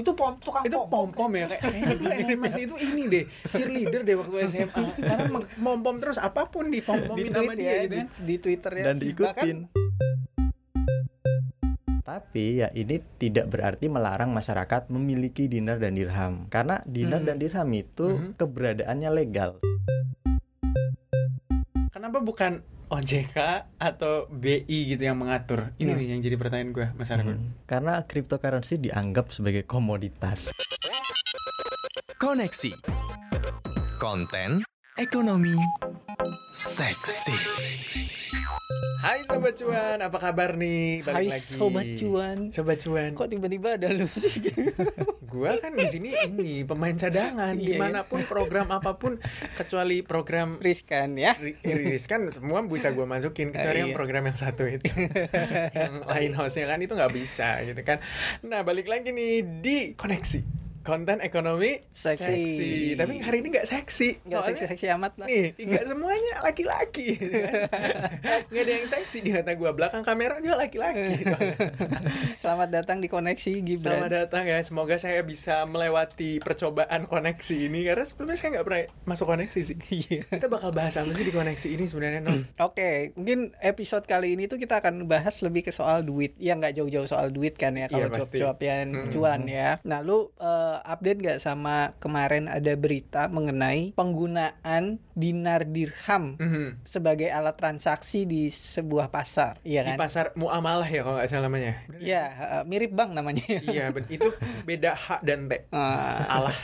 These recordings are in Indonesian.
itu pom tukang itu pom pom ya kayak NMS itu ini deh cheerleader deh waktu SMA karena pom pom terus apa pun di pom pomin di sama dia ya, gitu di, kan di Twitter ya dan diikutin. Tapi ya ini tidak berarti melarang masyarakat memiliki dinar dan dirham karena dinar Hmm. dan dirham itu Mhm. keberadaannya legal. kenapa bukan OJK atau BI gitu yang mengatur ini Nah. nih yang jadi pertanyaan gue Mas Argun Hmm. Karena cryptocurrency dianggap sebagai komoditas. Koneksi Konten Ekonomi Seksi Hai Sobat Cuan apa kabar nih? Balik Hai lagi. Sobat cuan. Sobat Cuan. Kok tiba-tiba ada lu? Sih Gua kan di sini ini pemain cadangan. Iya, iya. di mana pun program apa pun kecuali program riskan ya. Ri- rilis kan semua bisa gua masukin kecuali Ah, yang iya. program yang satu itu. Yang lain hostnya kan itu nggak bisa gitu kan. Nah balik lagi nih di koneksi konten ekonomi Seksi. tapi hari ini nggak seksi nggak Soalnya seksi-seksi amat lah nih nggak semuanya laki-laki nggak ada yang seksi di mata gua belakang kamera juga laki-laki selamat datang di koneksi Gibran Selamat datang ya. Semoga saya bisa melewati percobaan koneksi ini karena sebelumnya saya nggak pernah masuk koneksi sih. Iya. Kita bakal bahas apa sih di koneksi ini sebenarnya? Oke, mungkin episode kali ini tuh kita akan bahas lebih ke soal duit. Ya nggak jauh-jauh soal duit kan ya kalau pasti. cuap-cuapian Mm-mm. cuan ya. Nah, lu update nggak sama kemarin ada berita mengenai penggunaan dinar dirham Mhm. sebagai alat transaksi di sebuah pasar, Di kan? pasar muamalah ya kalau nggak salah namanya. Iya, eh, mirip bank namanya. Iya, itu beda H dan T. Ah, Alah,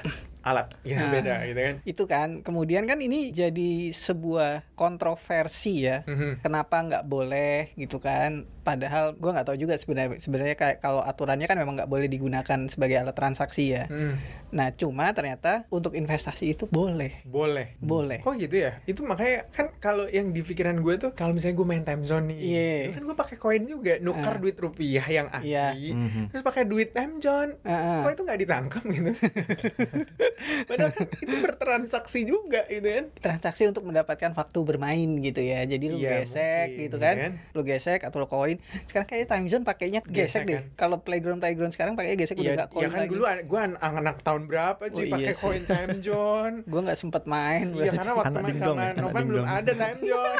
alat. Ya Ah. beda gitu kan. itu kan kemudian kan ini jadi sebuah kontroversi ya Mhm. kenapa nggak boleh gitu kan padahal gua nggak tahu juga sebenarnya sebenarnya kayak kalau aturannya kan memang nggak boleh digunakan sebagai alat transaksi ya Mhm. nah cuma ternyata untuk investasi itu boleh Boleh. boleh Kok gitu ya? Itu makanya kan kalau yang di pikiran gue tuh kalau misalnya gue main time zone nih, itu kan gue pakai koin juga, nukar Ah. duit rupiah yang asli, Mhm. terus pakai duit time zone. Heeh. Kok itu nggak ditangkap gitu? Padahal kan itu bertransaksi juga gitu kan? transaksi untuk mendapatkan waktu bermain gitu ya jadi lu Iya, gesek mungkin, gitu ya kan kan? lu gesek atau lu koin sekarang kayaknya time zone pakainya gesek, Gesek deh kan? kalau playground playground sekarang pakainya gesek udah Iya, nggak koin ya kan lagi dulu gue anak tahun berapa cuy Oh, iya pakai koin time zone. gua nggak sempet main Iya karena waktu Anak main dingdong sama ya, anak Novan belum ada time zone.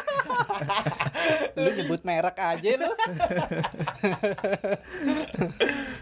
lu nyebut merek aja lu.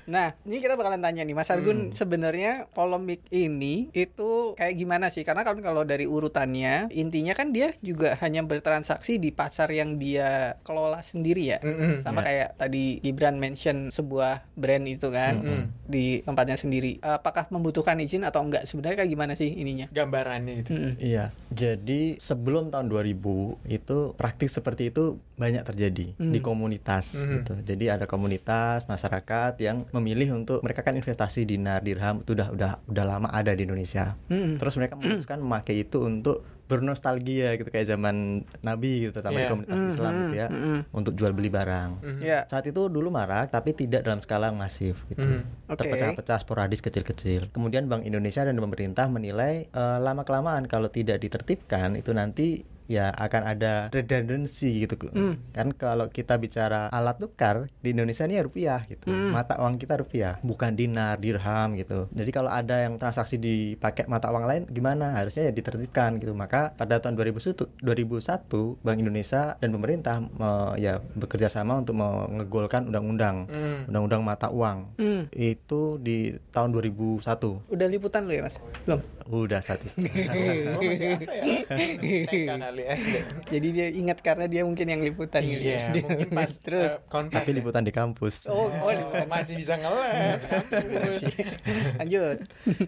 nah, ini kita bakalan tanya nih, Mas Argun Hmm. sebenarnya polemik ini itu kayak gimana sih? Karena kan kalau dari urutannya, intinya kan dia juga hanya bertransaksi di pasar yang dia kelola sendiri ya. Mm-mm. Sama Ya. kayak tadi Gibran mention sebuah brand itu kan Mm-mm. di tempatnya sendiri. Apakah membutuhkan izin atau enggak? Sebenarnya kayak gimana sih ininya? Gambarannya itu. Mm-mm. Iya, jadi sebelum tahun 2000 itu praktik seperti itu banyak terjadi Hmm. di komunitas Mhm. gitu. Jadi ada komunitas masyarakat yang memilih untuk mereka kan investasi dinar dirham itu udah udah udah lama ada di Indonesia. Mm-mm. Terus mereka memutuskan memakai itu untuk bernostalgia gitu kayak zaman Nabi gitu terutama di Iya. komunitas Islam Mm-mm. gitu ya Mm-mm. untuk jual beli barang. Mhm. Ya, Saat itu dulu marak tapi tidak dalam skala yang masif gitu. Mhm. oke. Terpecah-pecah sporadis kecil-kecil. Kemudian Bank Indonesia dan pemerintah menilai eh, lama kelamaan kalau tidak ditertibkan itu nanti ya akan ada redundancy gitu Hmm. kan kalau kita bicara alat tukar di Indonesia ini ya rupiah gitu Hmm. mata uang kita rupiah bukan dinar dirham gitu jadi kalau ada yang transaksi dipakai mata uang lain gimana harusnya ya ditertibkan gitu maka pada tahun 2001 2001 Bank Indonesia dan pemerintah me- ya bekerja sama untuk mengegolkan undang-undang Mhm. undang-undang mata uang Hmm. itu di tahun 2001 Udah liputan lu ya, Mas? Belum. udah itu Gua masih apa ya? TK kali SD. Jadi dia ingat karena dia mungkin yang liputan gitu. Iya, Dia- mungkin pas terus eh, kontak tapi ya. liputan di kampus oh, oh Oh, liputan. masih bisa ngeles kampus. Lanjut.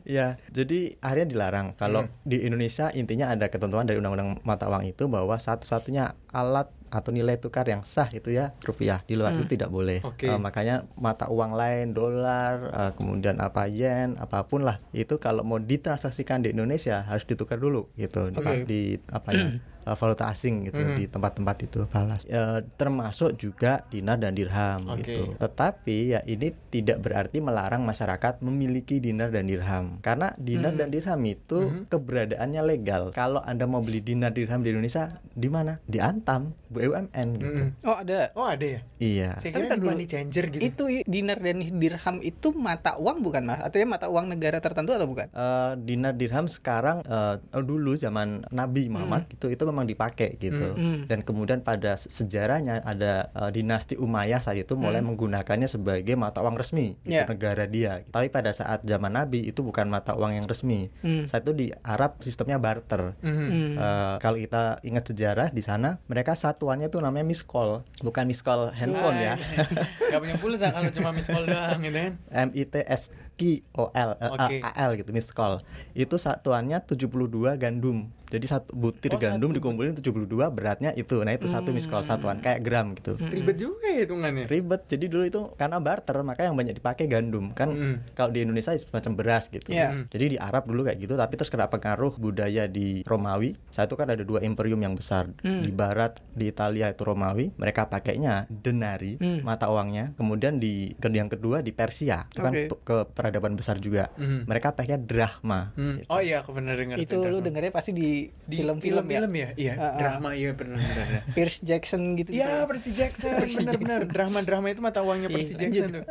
ya jadi akhirnya dilarang kalau Hmm. di Indonesia intinya ada ketentuan dari undang-undang mata uang itu bahwa satu-satunya alat atau nilai tukar yang sah itu ya rupiah di luar Hmm. itu tidak boleh Oke. Eh, makanya mata uang lain dolar eh, kemudian apa yen apa pun lah itu kalau mau ditransaksikan di Indonesia harus ditukar dulu gitu Oke. di apa ya uh, valuta asing gitu Mhm. di tempat-tempat itu falas. Eh, termasuk juga dinar dan dirham Oke. gitu. Tetapi ya ini tidak berarti melarang masyarakat memiliki dinar dan dirham. Karena dinar Mhm. dan dirham itu Mhm. keberadaannya legal. Kalau Anda mau beli dinar dirham di Indonesia di mana? Di Antam, BUMN gitu. Mm-mm. Oh ada. Oh ada ya? Iya. Saya Tapi kira di money changer gitu. Itu dinar dan dirham itu mata uang bukan mas? Artinya mata uang negara tertentu atau bukan? Eh, dinar dirham sekarang eh, dulu zaman Nabi Muhammad itu itu memang dipakai gitu Hmm. dan kemudian pada se- sejarahnya ada eh, dinasti Umayyah saat itu mulai Hmm. menggunakannya sebagai mata uang resmi gitu, Ya. negara dia tapi pada saat zaman Nabi itu bukan mata uang yang resmi Hmm. saat itu di Arab sistemnya barter Mhm. Hmm. Eh, kalau kita ingat sejarah di sana mereka satuannya tuh namanya miss call bukan miss call handphone ya Gak punya pulsa kalau cuma miss call doang gitu kan. M I T S Q O L eh, Oke. A L gitu miss call. Itu satuannya 72 gandum. Jadi satu butir Oh, gandum satu. dikumpulin 72 beratnya itu. Nah, itu satu miss call satuan kayak gram gitu. Ribet juga ya hitungannya. Ribet. Jadi dulu itu karena barter maka yang banyak dipakai gandum. Kan Mm. kalau di Indonesia semacam beras gitu. Iya. Mm. Jadi di Arab dulu kayak gitu tapi terus kena pengaruh budaya di Romawi. Saat itu kan ada dua imperium yang besar. Hmm. Di barat di Italia itu Romawi, mereka pakainya denari Hmm. mata uangnya. Kemudian di yang kedua di Persia, itu kan Oke. pe- ke peradaban besar juga. Mhm. Mereka pakainya drachma. Hmm. gitu. Oh iya aku pernah dengar itu lu drama. dengarnya pasti di, di film-film ya? film ya? Iya, Ah, ah. drama iya benar benar. Pierce Jackson gitu. Iya, Percy Jackson, benar-benar drama-drama itu mata uangnya Iya, Percy lanjut. Jackson tuh.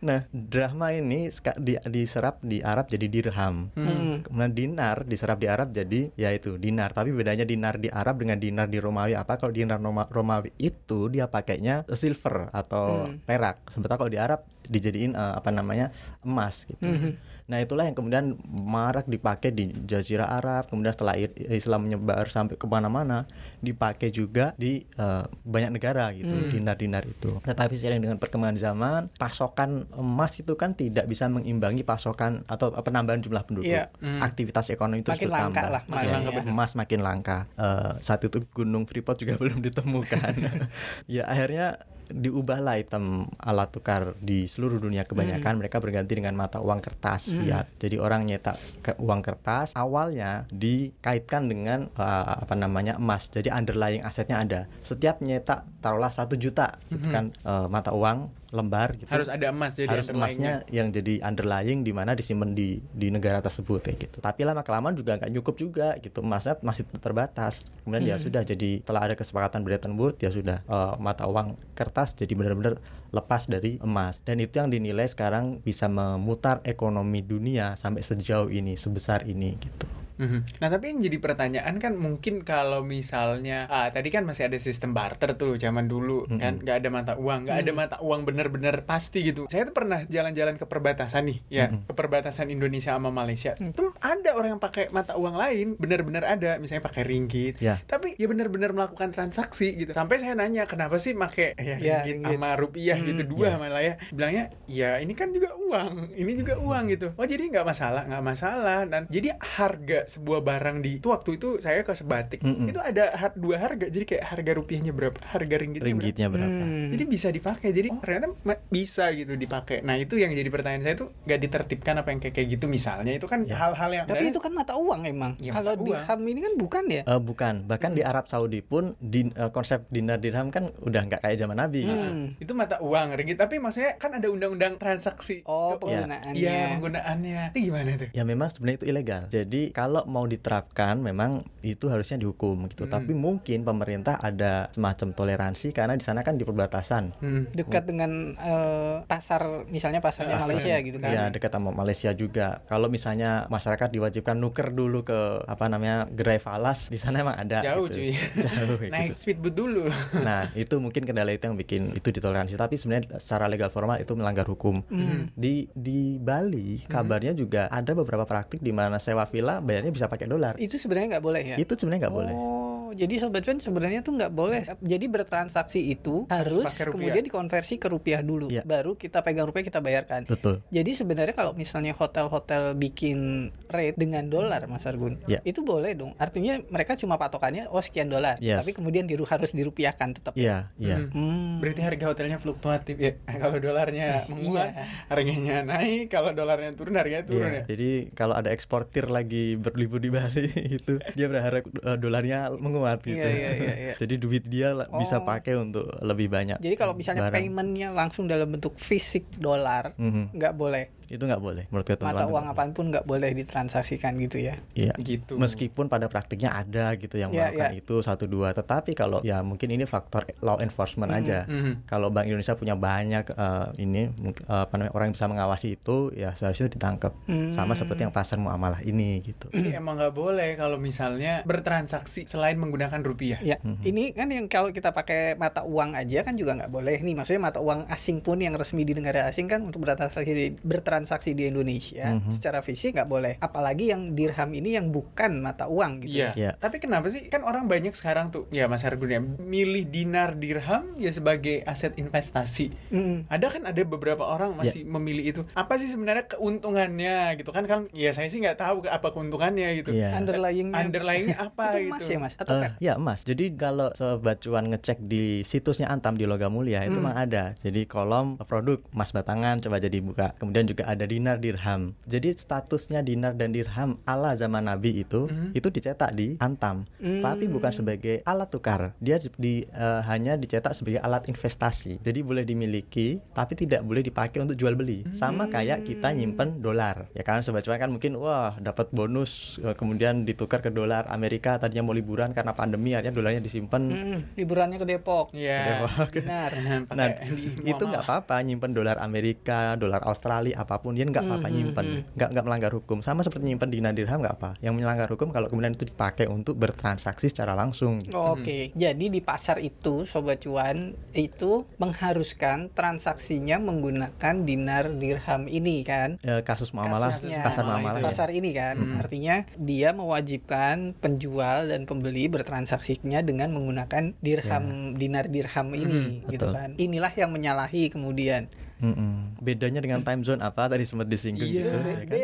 Nah, drachma ini di, diserap di Arab jadi dirham. Hmm. Kemudian dinar diserap di Arab jadi ya itu dinar. Tapi bedanya dinar di Arab dengan dinar di Romawi apa? Kalau dinar Roma- Romawi itu dia pakainya silver atau Hmm. perak. Sementara kalau di Arab dijadiin eh, apa namanya emas gitu. Mhm. Nah itulah yang kemudian marak dipakai di Jazirah Arab. Kemudian setelah Islam menyebar sampai ke mana-mana dipakai juga di eh, banyak negara gitu Hmm. dinar-dinar itu. Tetapi seiring dengan perkembangan zaman, pasokan emas itu kan tidak bisa mengimbangi pasokan atau penambahan jumlah penduduk. Iya. Hmm. Aktivitas ekonomi terus Makin langka bertambah. lah, makin Iya, langka, emas makin langka. Eh, saat itu Gunung Freeport juga belum ditemukan. ya akhirnya diubahlah item alat tukar di seluruh dunia kebanyakan mereka berganti dengan mata uang kertas Hmm. fiat. Jadi orang nyetak ke uang kertas awalnya dikaitkan dengan eh, apa namanya emas. Jadi underlying asetnya ada. Setiap nyetak taruhlah satu juta gitu Mhm. kan eh, mata uang lembar gitu. Harus ada emas jadi harus emasnya yang jadi underlying di mana disimpan di di negara tersebut kayak gitu. Tapi lama kelamaan juga nggak cukup juga gitu. Emasnya masih terbatas. Kemudian ya Hmm. sudah jadi telah ada kesepakatan Bretton Woods ya sudah eh, mata uang kertas jadi benar-benar lepas dari emas. Dan itu yang dinilai sekarang bisa memutar ekonomi dunia sampai sejauh ini, sebesar ini gitu. Mhm. Nah tapi yang jadi pertanyaan kan mungkin kalau misalnya ah, tadi kan masih ada sistem barter tuh zaman dulu Mhm. kan nggak ada mata uang nggak ada Mhm. mata uang bener-bener pasti gitu. Saya tuh pernah jalan-jalan ke perbatasan nih ya Mhm. ke perbatasan Indonesia sama Malaysia. Tuh ada orang yang pakai mata uang lain bener-bener ada misalnya pakai ringgit. Ya. Tapi ya bener-bener melakukan transaksi gitu. Sampai saya nanya kenapa sih pakai ya, Ya, ringgit ringgit. sama rupiah Hmm, gitu dua ya. malah ya. Bilangnya ya ini kan juga uang, ini juga uang gitu. Oh jadi nggak masalah, nggak masalah. Dan jadi harga sebuah barang di itu waktu itu saya ke sebatik Mm-mm. itu ada har- dua harga. Jadi kayak harga rupiahnya berapa, harga ringgitnya, Ringgitnya berapa? Hmm. berapa. Jadi bisa dipakai. Jadi oh, ternyata bisa gitu dipakai. Nah itu yang jadi pertanyaan saya tuh nggak ditertibkan apa yang kayak kayak gitu misalnya itu kan Ya. hal-hal yang Tapi itu kan mata uang emang. Iya, Kalau dirham ini kan bukan ya? Eh, bukan, bahkan di Arab Saudi pun di eh, konsep dinar dirham kan udah nggak kayak zaman Nabi. gitu. Hmm. itu mata uang ringgit tapi maksudnya kan ada undang-undang transaksi Oh, Ke- penggunaannya. Iya penggunaannya itu gimana tuh Ya memang sebenarnya itu ilegal. Jadi kalau mau diterapkan memang itu harusnya dihukum gitu. Mm. Tapi mungkin pemerintah ada semacam toleransi karena di sana kan di perbatasan. Hmm. Dekat dengan eh, pasar misalnya pasarnya Pasar. Malaysia gitu kan. Ya dekat sama Malaysia juga. Kalau misalnya masyarakat diwajibkan nuker dulu ke apa namanya gerai falas di sana emang ada. Jauh, gitu. cuy. Jauh kayak naik gitu. speedboat dulu Nah itu mungkin kendala itu yang bikin itu ditoleransi. Tapi sebenarnya secara legal formal itu melanggar hukum. Hmm. Di di Bali Hmm. kabarnya juga ada beberapa praktik di mana sewa villa bayarnya bisa pakai dolar. Itu sebenarnya nggak boleh ya? Itu sebenarnya nggak boleh. Jadi sobat cuan sebenarnya tuh nggak boleh. Jadi bertransaksi itu harus, rupiah. kemudian dikonversi ke rupiah dulu, Iya. baru kita pegang rupiah kita bayarkan. Betul. Jadi sebenarnya kalau misalnya hotel-hotel bikin rate dengan dolar, Mas Argun, Ya. itu boleh dong. Artinya mereka cuma patokannya oh sekian dolar, Yes. tapi kemudian diru harus dirupiahkan tetap. Iya, iya. Hmm. Hmm. Berarti harga hotelnya fluktuatif ya. Kalau dolarnya menguat, Iya. harganya naik. Kalau dolarnya turun, harganya turun Iya, ya. Jadi kalau ada eksportir lagi berlibur di Bali itu dia berharap eh, dolarnya menguat gitu. Iya, iya, iya, iya. Jadi duit dia la- bisa Oh. pakai untuk lebih banyak. Jadi kalau misalnya barang. paymentnya langsung dalam bentuk fisik dolar, Mhm. nggak boleh. Itu nggak boleh menurut ketentuan. Mata uang apa pun nggak boleh ditransaksikan gitu ya. Iya. Gitu. Meskipun pada praktiknya ada gitu yang Iya, melakukan iya. itu satu dua, tetapi kalau ya mungkin ini faktor law enforcement Mhm. aja. Mhm. Kalau Bank Indonesia punya banyak eh, ini eh, apa namanya orang yang bisa mengawasi itu, ya seharusnya ditangkap. Sama Hmm. seperti yang pasar muamalah ini gitu. Jadi emang nggak boleh kalau misalnya bertransaksi selain menggunakan rupiah. Ya, Mhm. ini kan yang kalau kita pakai mata uang aja kan juga nggak boleh nih. Maksudnya mata uang asing pun yang resmi di negara asing kan untuk bertransaksi di, bertransaksi di Indonesia Mhm. secara fisik nggak boleh. Apalagi yang dirham ini yang bukan mata uang gitu. Iya. Iya. Tapi kenapa sih kan orang banyak sekarang tuh ya Mas Argun ya milih dinar dirham ya sebagai aset investasi. Mm. Ada kan ada beberapa orang Ya. masih memilih itu. Apa sih sebenarnya keuntungannya gitu kan kan ya saya sih nggak tahu ke- apa keuntungannya gitu. Iya. Underlyingnya Underlyingnya apa itu gitu. emas ya mas atau kan? ya emas. Jadi kalau sobat cuan ngecek di situsnya Antam di Logam Mulia itu Hmm. mah ada. Jadi kolom produk emas batangan coba jadi buka. Kemudian juga ada dinar dirham. Jadi statusnya dinar dan dirham ala zaman Nabi itu Hmm. itu dicetak di Antam, Hmm. tapi bukan sebagai alat tukar. Dia di, eh, hanya dicetak sebagai alat investasi. Jadi boleh dimiliki tapi tidak boleh dipakai untuk jual beli. Sama kayak kita nyimpen dolar. Ya kan sobat cuan kan mungkin wah dapat bonus eh, kemudian ditukar ke dolar Amerika tadinya mau liburan karena pandemi akhirnya dolarnya disimpan. Mm, liburannya ke Depok. Iya. Benar. Pakai Nah, di itu nggak apa-apa nyimpen dolar Amerika, dolar Australia apa pun dia nggak apa-apa Hmm, nyimpen, hmm, nggak nggak melanggar hukum. Sama seperti nyimpen dinar dirham nggak apa. Yang melanggar hukum kalau kemudian itu dipakai untuk bertransaksi secara langsung. Oh, Oke, jadi di pasar itu sobat cuan itu mengharuskan transaksinya menggunakan dinar dirham ini kan? Eh, kasus muamalah, pasar Muamalah muamalah ya. pasar ini kan Hmm. artinya dia mewajibkan penjual dan pembeli bertransaksinya dengan menggunakan dirham dinar dirham ini Hmm, gitu betul. kan inilah yang menyalahi kemudian Mm-mm. Bedanya dengan time zone apa tadi sempat disinggung Iya, gitu, ya kan?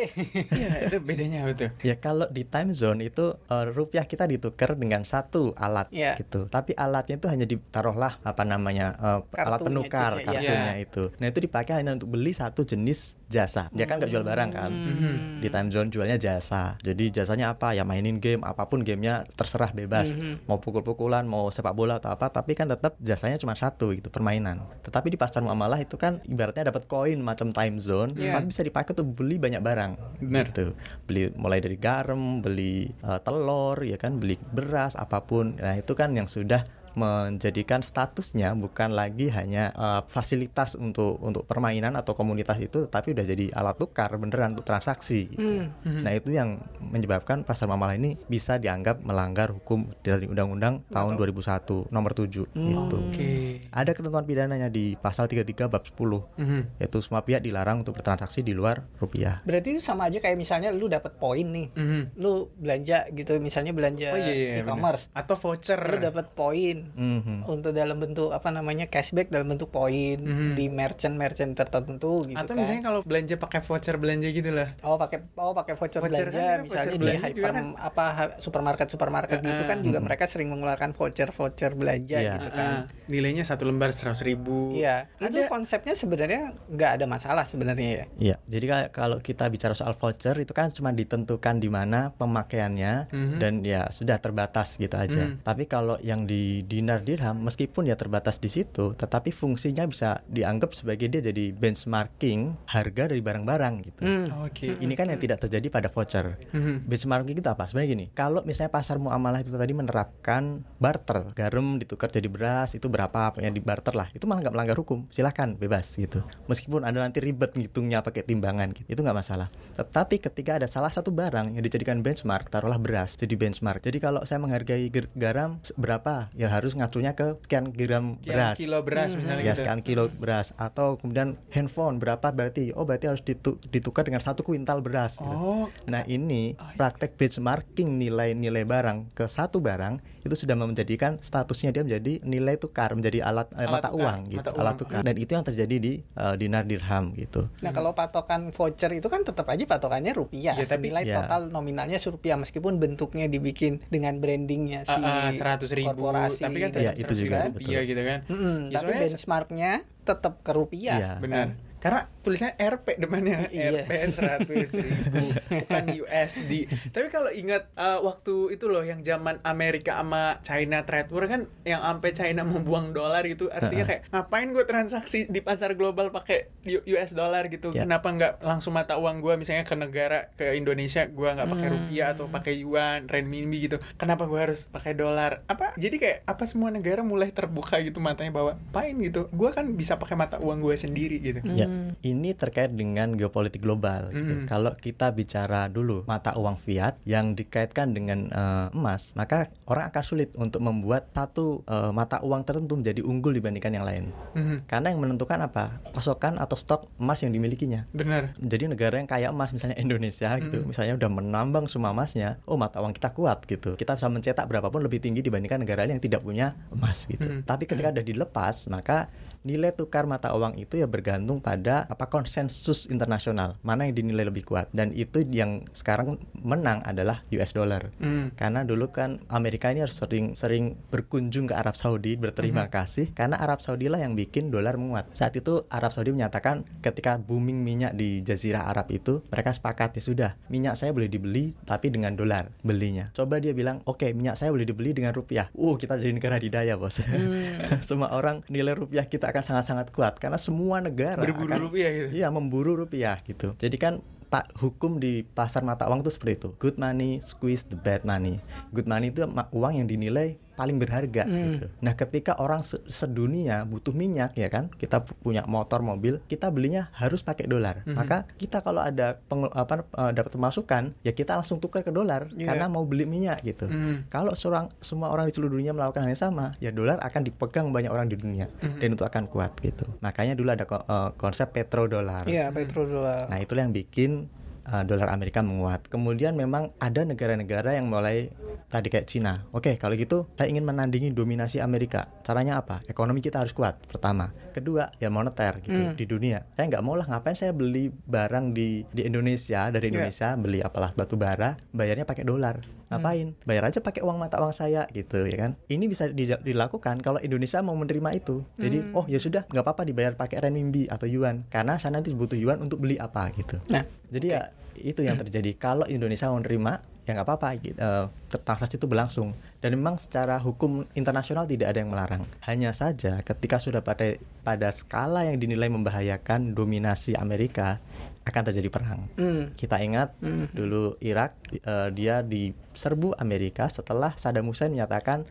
Iya, itu bedanya apa tuh? Ya kalau di time zone itu eh, rupiah kita ditukar dengan satu alat Iya. gitu. Tapi alatnya itu hanya ditaruhlah apa namanya eh, alat penukar iya. kartunya itu. Nah itu dipakai hanya untuk beli satu jenis jasa. Dia kan nggak jual barang kan. Hmm. Di time zone jualnya jasa. Jadi jasanya apa? Ya mainin game apa pun gamenya terserah bebas. Mhm. Mau pukul-pukulan, mau sepak bola atau apa. Tapi kan tetap jasanya cuma satu gitu permainan. Tetapi di pasar muamalah itu kan ibaratnya dapat koin macam time zone. Iya. Tapi bisa dipakai untuk beli banyak barang Benar. gitu beli mulai dari garam beli eh, telur ya kan beli beras apa pun nah itu kan yang sudah menjadikan statusnya bukan lagi hanya eh, fasilitas untuk untuk permainan atau komunitas itu tapi udah jadi alat tukar beneran untuk transaksi gitu. Hmm. Mhm. Nah itu yang menyebabkan pasar muamalah ini bisa dianggap melanggar hukum dari Undang-Undang tahun 2001 nomor 7 gitu. Oke. Ada ketentuan pidananya di pasal 33 bab 10 Mhm. yaitu semua pihak dilarang untuk bertransaksi di luar rupiah. berarti itu sama aja kayak misalnya lu dapat poin nih Mhm. lu belanja gitu misalnya belanja Oh iya, iya, e-commerce benar. Atau voucher. lu dapat poin Mhm. untuk dalam bentuk apa namanya cashback dalam bentuk poin Mhm. di merchant merchant tertentu gitu Atau kan. misalnya kalau belanja pakai voucher belanja gitu lah. Oh pakai oh pakai voucher, Voucher belanja kan, misalnya voucher di belanja hyper kan. apa supermarket supermarket Eh, gitu kan eh. juga mereka sering mengeluarkan voucher voucher belanja Iya. gitu kan. Ah, nilainya satu lembar seratus ribu. Iya, itu Ada- konsepnya sebenarnya nggak ada masalah sebenarnya ya. Iya, jadi kalau kita bicara soal voucher itu kan cuma ditentukan di mana pemakaiannya Mhm. dan ya sudah terbatas gitu aja. Mhm. Tapi kalau yang di dinar dirham meskipun ya terbatas di situ, tetapi fungsinya bisa dianggap sebagai dia jadi benchmarking harga dari barang-barang gitu. Hmm. Oke. Ini kan yang tidak terjadi pada voucher. Mhm. Benchmarking itu apa? Sebenarnya gini, kalau misalnya pasar muamalah itu tadi menerapkan barter, garam ditukar jadi beras itu berapa yang di barter lah, itu malah nggak melanggar hukum, silahkan bebas gitu. Meskipun ada nanti ribet ngitungnya pakai timbangan, gitu. itu nggak masalah. Tetapi ketika ada salah satu barang yang dijadikan benchmark, taruhlah beras jadi benchmark. Jadi kalau saya menghargai garam berapa, ya harus ngacunya ke sekian gram Sekian beras. kilo beras Hmm. misalnya Ya gitu. sekian kilo beras atau kemudian handphone berapa berarti oh berarti harus ditu- ditukar dengan satu kuintal beras. gitu. Oh, Nah ini Oh, iya. praktek benchmarking nilai-nilai barang ke satu barang itu sudah menjadikan statusnya dia menjadi nilai tukar menjadi alat, eh, Alat mata tukar, uang gitu mata alat uang. tukar dan itu yang terjadi di eh, dinar dirham gitu. Nah kalau patokan voucher itu kan tetap aja patokannya rupiah. Ya, tapi- Senilai ya. total nominalnya rupiah meskipun bentuknya dibikin dengan brandingnya si Ah, ah, seratus ribu, korporasi. Tapi kan Iya, tetap itu 100 juga, rupiah betul. gitu kan. Mm-mm, Ya, tapi benchmarknya tetap ke rupiah. Iya. Benar. Karena tulisnya RP depannya Iya. RP 100 ribu bukan USD. Tapi kalau ingat eh, waktu itu loh yang zaman Amerika sama China trade war kan yang sampai China membuang dolar gitu artinya kayak ngapain gue transaksi di pasar global pakai US dollar gitu. Ya. Kenapa nggak langsung mata uang gue misalnya ke negara ke Indonesia gue nggak pakai Hmm. rupiah atau pakai yuan, renminbi gitu. Kenapa gue harus pakai dolar? Apa jadi kayak apa semua negara mulai terbuka gitu matanya bahwa pain gitu. Gue kan bisa pakai mata uang gue sendiri gitu. Ya, Hmm. ini terkait dengan geopolitik global. gitu. Kalau kita bicara dulu mata uang fiat yang dikaitkan dengan eh, emas, maka orang akan sulit untuk membuat satu eh, mata uang tertentu menjadi unggul dibandingkan yang lain. Mhm. Karena yang menentukan apa? Pasokan atau stok emas yang dimilikinya. Benar. Jadi negara yang kaya emas misalnya Indonesia gitu, misalnya udah menambang semua emasnya, oh mata uang kita kuat gitu. Kita bisa mencetak berapapun lebih tinggi dibandingkan negara lain yang tidak punya emas gitu. Mm. Tapi ketika udah dilepas, maka nilai tukar mata uang itu ya bergantung pada apa konsensus internasional, mana yang dinilai lebih kuat. Dan itu yang sekarang menang adalah US dollar. Hmm. Karena dulu kan Amerika ini harus sering sering berkunjung ke Arab Saudi berterima kasih karena Arab Saudi lah yang bikin dolar menguat. Saat itu Arab Saudi menyatakan ketika booming minyak di Jazirah Arab itu mereka sepakat ya sudah minyak saya boleh dibeli tapi dengan dolar belinya. Coba dia bilang oke minyak saya boleh dibeli dengan rupiah. Uh kita jadi negara didaya bos. Hmm. Semua orang nilai rupiah kita akan sangat-sangat kuat karena semua negara Berburu akan rupiah gitu. Iya, memburu rupiah gitu. Jadi kan Pak hukum di pasar mata uang itu seperti itu. Good money squeeze the bad money. Good money itu uang yang dinilai paling berharga Hmm. gitu. Nah, ketika orang se- sedunia butuh minyak ya kan, kita pu- punya motor mobil, kita belinya harus pakai dolar. Mhm. Maka kita kalau ada apa eh, dapat pemasukan, ya kita langsung tukar ke dolar Iya. karena mau beli minyak gitu. Hmm. Kalau seorang semua orang di seluruh dunia melakukan hal yang sama, ya dolar akan dipegang banyak orang di dunia Mhm. dan itu akan kuat gitu. Makanya dulu ada ko- eh, konsep petrodolar. Iya, petrodolar. Nah, itulah yang bikin uh, dolar Amerika menguat. Kemudian memang ada negara-negara yang mulai tadi kayak Cina. Oke, kalau gitu saya ingin menandingi dominasi Amerika. Caranya apa? Ekonomi kita harus kuat. Pertama, kedua ya moneter gitu Hmm. di dunia. Saya nggak mau lah ngapain saya beli barang di di Indonesia dari Iya. Indonesia beli apalah batu bara, bayarnya pakai dolar. Ngapain? Bayar aja pakai uang mata uang saya gitu ya kan. Ini bisa di- dilakukan kalau Indonesia mau menerima itu. Jadi Hmm. oh ya sudah nggak apa-apa dibayar pakai renminbi atau yuan karena saya nanti butuh yuan untuk beli apa gitu. Nah, Jadi ya itu yang terjadi. Kalau Indonesia mau nerima ya nggak apa-apa. gitu. Eh, transaksi itu berlangsung dan memang secara hukum internasional tidak ada yang melarang. Hanya saja ketika sudah pada pada skala yang dinilai membahayakan dominasi Amerika akan terjadi perang. hmm. Kita ingat Hmm. dulu Irak eh, dia diserbu Amerika setelah Saddam Hussein menyatakan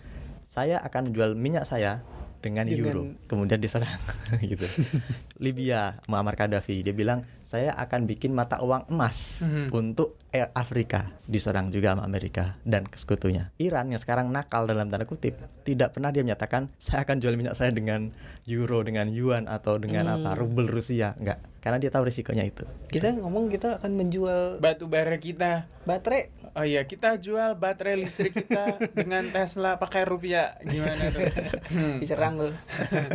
saya akan menjual minyak saya dengan, Dengan- euro kemudian diserang gitu Libya Muammar Gaddafi dia bilang saya akan bikin mata uang emas Mhm. untuk Afrika diserang juga sama Amerika dan sekutunya Iran yang sekarang nakal dalam tanda kutip tidak pernah dia menyatakan saya akan jual minyak saya dengan euro dengan yuan atau dengan Hmm. apa rubel Rusia enggak karena dia tahu risikonya itu Kita ngomong kita akan menjual Batu bara kita. baterai. Oh iya, kita jual baterai listrik kita dengan Tesla pakai rupiah. Gimana tuh? Hmm. diserang loh.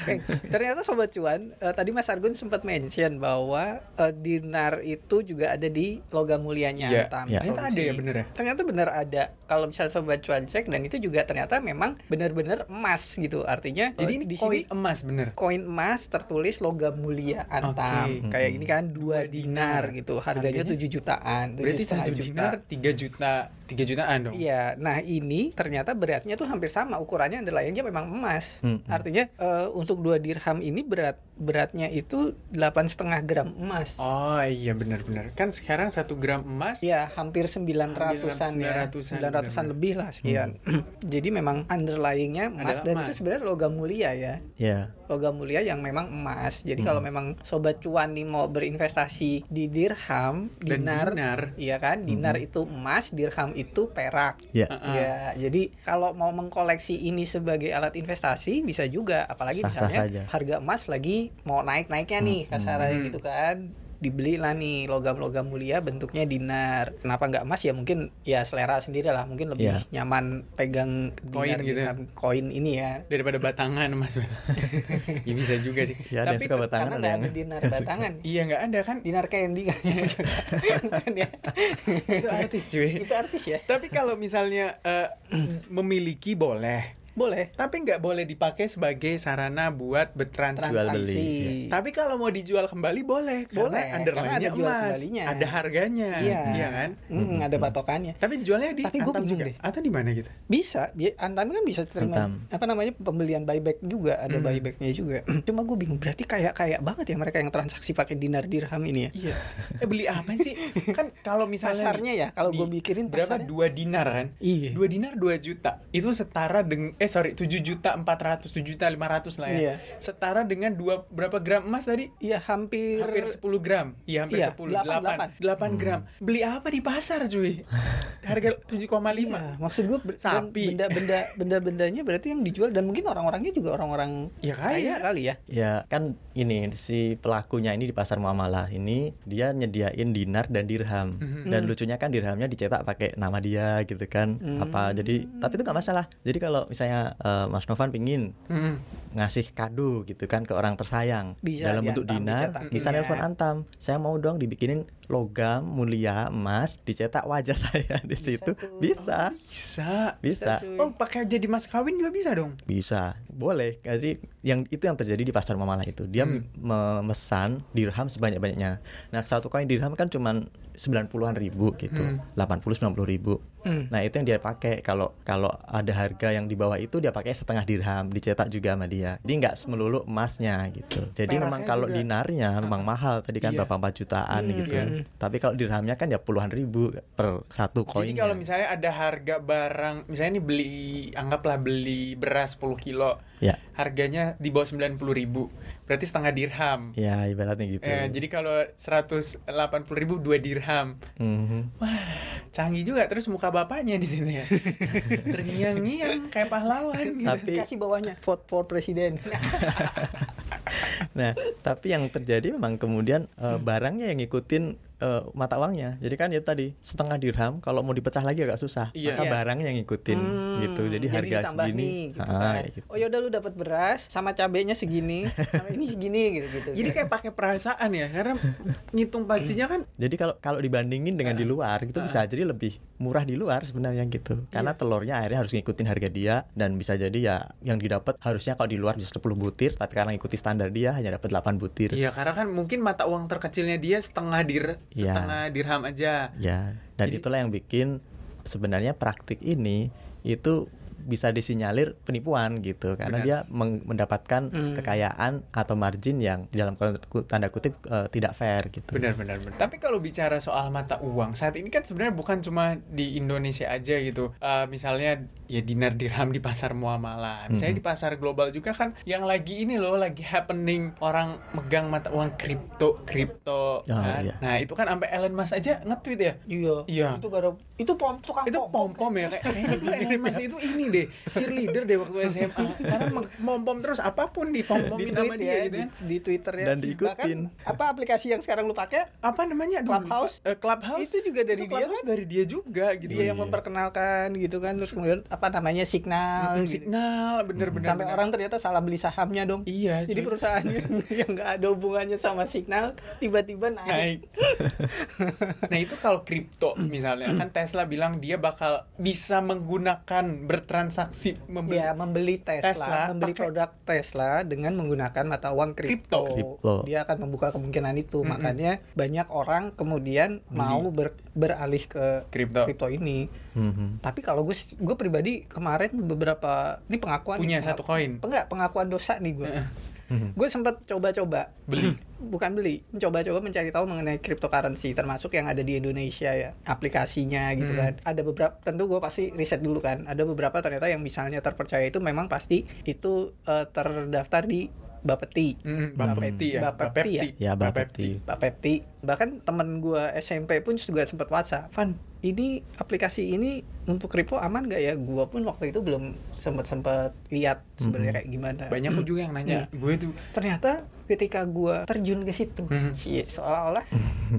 Oke, ternyata sobat cuan, eh, tadi Mas Argun sempat mention bahwa eh, dinar itu juga ada di logam mulianya Iya. Antam Iya. Ternyata ada ya bener ya? Ternyata benar ada. Kalau misalnya sobat cuan cek dan itu juga ternyata memang benar-benar emas gitu. Artinya Jadi eh, ini di koin sini emas bener. koin emas tertulis logam mulia Antam. Oke. Kayak gini kan 2 Dua dinar dinar. gitu. Harganya Harganya? 7 jutaan, Berarti 7,5 satu dinar 3 juta, 3 jutaan dong. Iya, nah ini ternyata beratnya tuh hampir sama ukurannya adalah yang memang emas. Hmm, hmm. Artinya eh, untuk dua dirham ini berat beratnya itu delapan setengah gram emas. Oh iya benar-benar. Kan sekarang satu gram emas Iya, hampir 900-an ya. 900-an, 900-an benar-benar. lebih lah sekian. Jadi memang underlyingnya emas Adalah dan emas. itu sebenarnya logam mulia ya. ya Logam mulia yang memang emas. Jadi Hmm. kalau memang sobat cuan nih mau berinvestasi di dirham, dan dinar, dinar. Iya kan, dinar Hmm. itu emas, dirham itu perak. Ya. Heeh. Ya, jadi kalau mau mengkoleksi ini sebagai alat investasi bisa juga, apalagi Sah-sah misalnya saja. harga emas lagi mau naik-naiknya nih kasarnya Hmm. gitu kan. Dibelilah nih logam-logam mulia bentuknya dinar. Kenapa nggak emas ya mungkin ya selera sendiri lah, mungkin lebih Ya. nyaman pegang Koin gitu ya. koin ini ya. daripada batangan mas ya bisa juga sih Ya, tapi suka batangan Karena ada nggak yang ada dinar batangan. iya nggak ada kan dinar candy kan ya. itu artis cuy Itu artis ya. tapi kalau misalnya eh, memiliki boleh Boleh. tapi nggak boleh dipakai sebagai sarana buat bertransaksi Jual beli, Transaksi. tapi kalau mau dijual kembali boleh Boleh, karena underline-nya karena ada jual emas kembalinya. ada harganya Iya. kan Hmm, ada patokannya. tapi dijualnya di Tapi bingung juga deh. atau di mana gitu Bisa, bi- Antam kan bisa terima Antam. apa namanya pembelian buyback juga, ada Hmm. buybacknya juga. Cuma gue bingung, berarti kayak kayak banget ya mereka yang transaksi pakai dinar dirham ini ya. iya eh beli apa sih kan kalau misalnya Pasarnya ya, kalau gue mikirin berapa pasarnya. dua dinar kan Iya. dua dinar 2 juta itu setara dengan eh sorry 7 juta 400 7 juta 500 lah ya. Iya. setara dengan dua berapa gram emas tadi? Iya hampir, hampir 10 gram. Iya hampir Iya, 10 delapan, 8 8 gram. Beli apa di pasar cuy? Harga 7,5 Iya, maksud gue Sapi. benda-benda benda-bendanya berarti yang dijual dan mungkin orang-orangnya juga orang-orang Ya kaya. kali ya. Ya kan ini si pelakunya ini di pasar muamalah ini dia nyediain dinar dan dirham. Mhm. dan lucunya kan dirhamnya dicetak pakai nama dia gitu kan Hmm. apa. Jadi tapi itu nggak masalah. Jadi kalau misalnya eh, Mas Novan pingin Mm. ngasih kado gitu kan ke orang tersayang Bisa dalam bentuk dinar bisa ya. nelpon antam. Saya mau dong dibikinin logam mulia emas dicetak wajah saya di Bisa situ. tuh. bisa. Bisa. Bisa. Cuy. oh pakai jadi mas kawin juga bisa dong? Bisa. Boleh. Jadi yang itu yang terjadi di pasar muamalah itu. Dia Hmm. memesan dirham sebanyak banyaknya nah satu koin dirham kan cuman 90-an ribu gitu. Hmm. 80 90 ribu Hmm. nah itu yang dia pakai kalau kalau ada harga yang di bawah itu dia pakai setengah dirham dicetak juga sama dia jadi nggak melulu emasnya gitu jadi Peraknya memang kalau juga. dinarnya memang mahal tadi kan Iya. berapa 4 jutaan Hmm, gitu iya. tapi kalau dirhamnya kan ya puluhan ribu per satu Jadi koinnya kalau misalnya ada harga barang, misalnya ini beli, anggaplah beli beras 10 kilo, ya harganya di bawah 90 ribu, berarti setengah dirham. ya ibaratnya gitu Eh, jadi kalau 180 ribu dua dirham, Mhm. canggih juga. Terus muka bapaknya di sini ya, terngiang-ngiang kayak pahlawan. Gitu. Tapi- kasih bawahnya vote for presiden. Nah, tapi yang terjadi memang kemudian eh, barangnya yang ngikutin eh, mata uangnya. Jadi kan itu tadi setengah dirham kalau mau dipecah lagi agak susah. Iya. Maka Iya. barangnya yang ngikutin Hmm, gitu. Jadi harga ditambah segini. nih, gitu ah, kan. kayak gitu. Oh yaudah lu dapat beras sama cabenya segini, sama ini segini gitu gitu. Jadi kayak pakai perasaan ya, karena ngitung pastinya kan Jadi kalau kalau dibandingin dengan di luar itu Ah. bisa jadi lebih murah di luar sebenarnya gitu. Karena Iya. telurnya akhirnya harus ngikutin harga dia dan bisa jadi ya yang didapat harusnya kalau di luar bisa 10 butir tapi karena ngikuti standar dia hanya dapat 8 butir. Iya, karena kan mungkin mata uang terkecilnya dia setengah dir Iya. setengah dirham aja. Ya, dan Jadi- itulah yang bikin sebenarnya praktik ini itu bisa disinyalir penipuan gitu karena Benar. dia meng- mendapatkan Hmm. kekayaan atau margin yang di dalam tanda kutip eh, tidak fair gitu. Benar, benar, benar. Tapi kalau bicara soal mata uang, saat ini kan sebenarnya bukan cuma di Indonesia aja gitu. Eh, misalnya ya dinar dirham di pasar muamalah. Misalnya Mhm. di pasar global juga kan yang lagi ini loh lagi happening orang megang mata uang kripto, kripto Oh, kan. iya. Nah, itu kan sampai Elon Musk aja nge-tweet ya. Iya. Iya. Itu gara itu pom tukang itu pom pom ya kayak dulu Elon Musk itu ini deh cheerleader deh waktu SMA karena mom pom terus apa pun di pom pomin sama tweet dia ya, gitu kan di, di Twitternya. Dan diikutin. Bahkan, apa aplikasi yang sekarang lu pakai? apa namanya Clubhouse? Eh, Clubhouse Itu juga dari Itu dia Clubhouse kan? dari dia juga gitu Dia yang Iya. memperkenalkan gitu kan terus kemudian apa namanya signal gitu. signal bener-bener sampai bener. orang ternyata salah beli sahamnya dong. iya Jadi cuy. perusahaan yang yang nggak ada hubungannya sama signal tiba-tiba naik. naik nah itu kalau kripto misalnya kan Tesla bilang dia bakal bisa menggunakan bertransaksi membeli Ya, membeli Tesla, Tesla membeli pakai- produk Tesla dengan menggunakan mata uang kripto. Kripto. Dia akan membuka kemungkinan itu. Mm-mm. Makanya banyak orang kemudian Beli. mau ber- beralih ke kripto kripto ini. Mhm. Tapi kalau gue gue pribadi kemarin beberapa ini pengakuan punya nih, satu koin enggak pengakuan dosa nih gue. Mhm. gue sempat coba-coba. Beli? Bukan beli mencoba-coba mencari tahu mengenai cryptocurrency termasuk yang ada di Indonesia ya aplikasinya gitu Hmm. kan. Ada beberapa tentu gue pasti riset dulu kan. Ada beberapa ternyata yang misalnya terpercaya itu memang pasti itu eh, terdaftar di Bapeti. Mm, Bapepti ya? Bapepti ya? Ya, Bapepti. Bapepti bahkan temen gua SMP pun juga sempat WhatsApp, Van, ini aplikasi ini untuk kripto aman gak ya? Gua pun waktu itu belum sempat sempat lihat sebenarnya kayak gimana. Banyak kok juga yang nanya. Gue tuh Ternyata ketika gua terjun ke situ, sih seolah-olah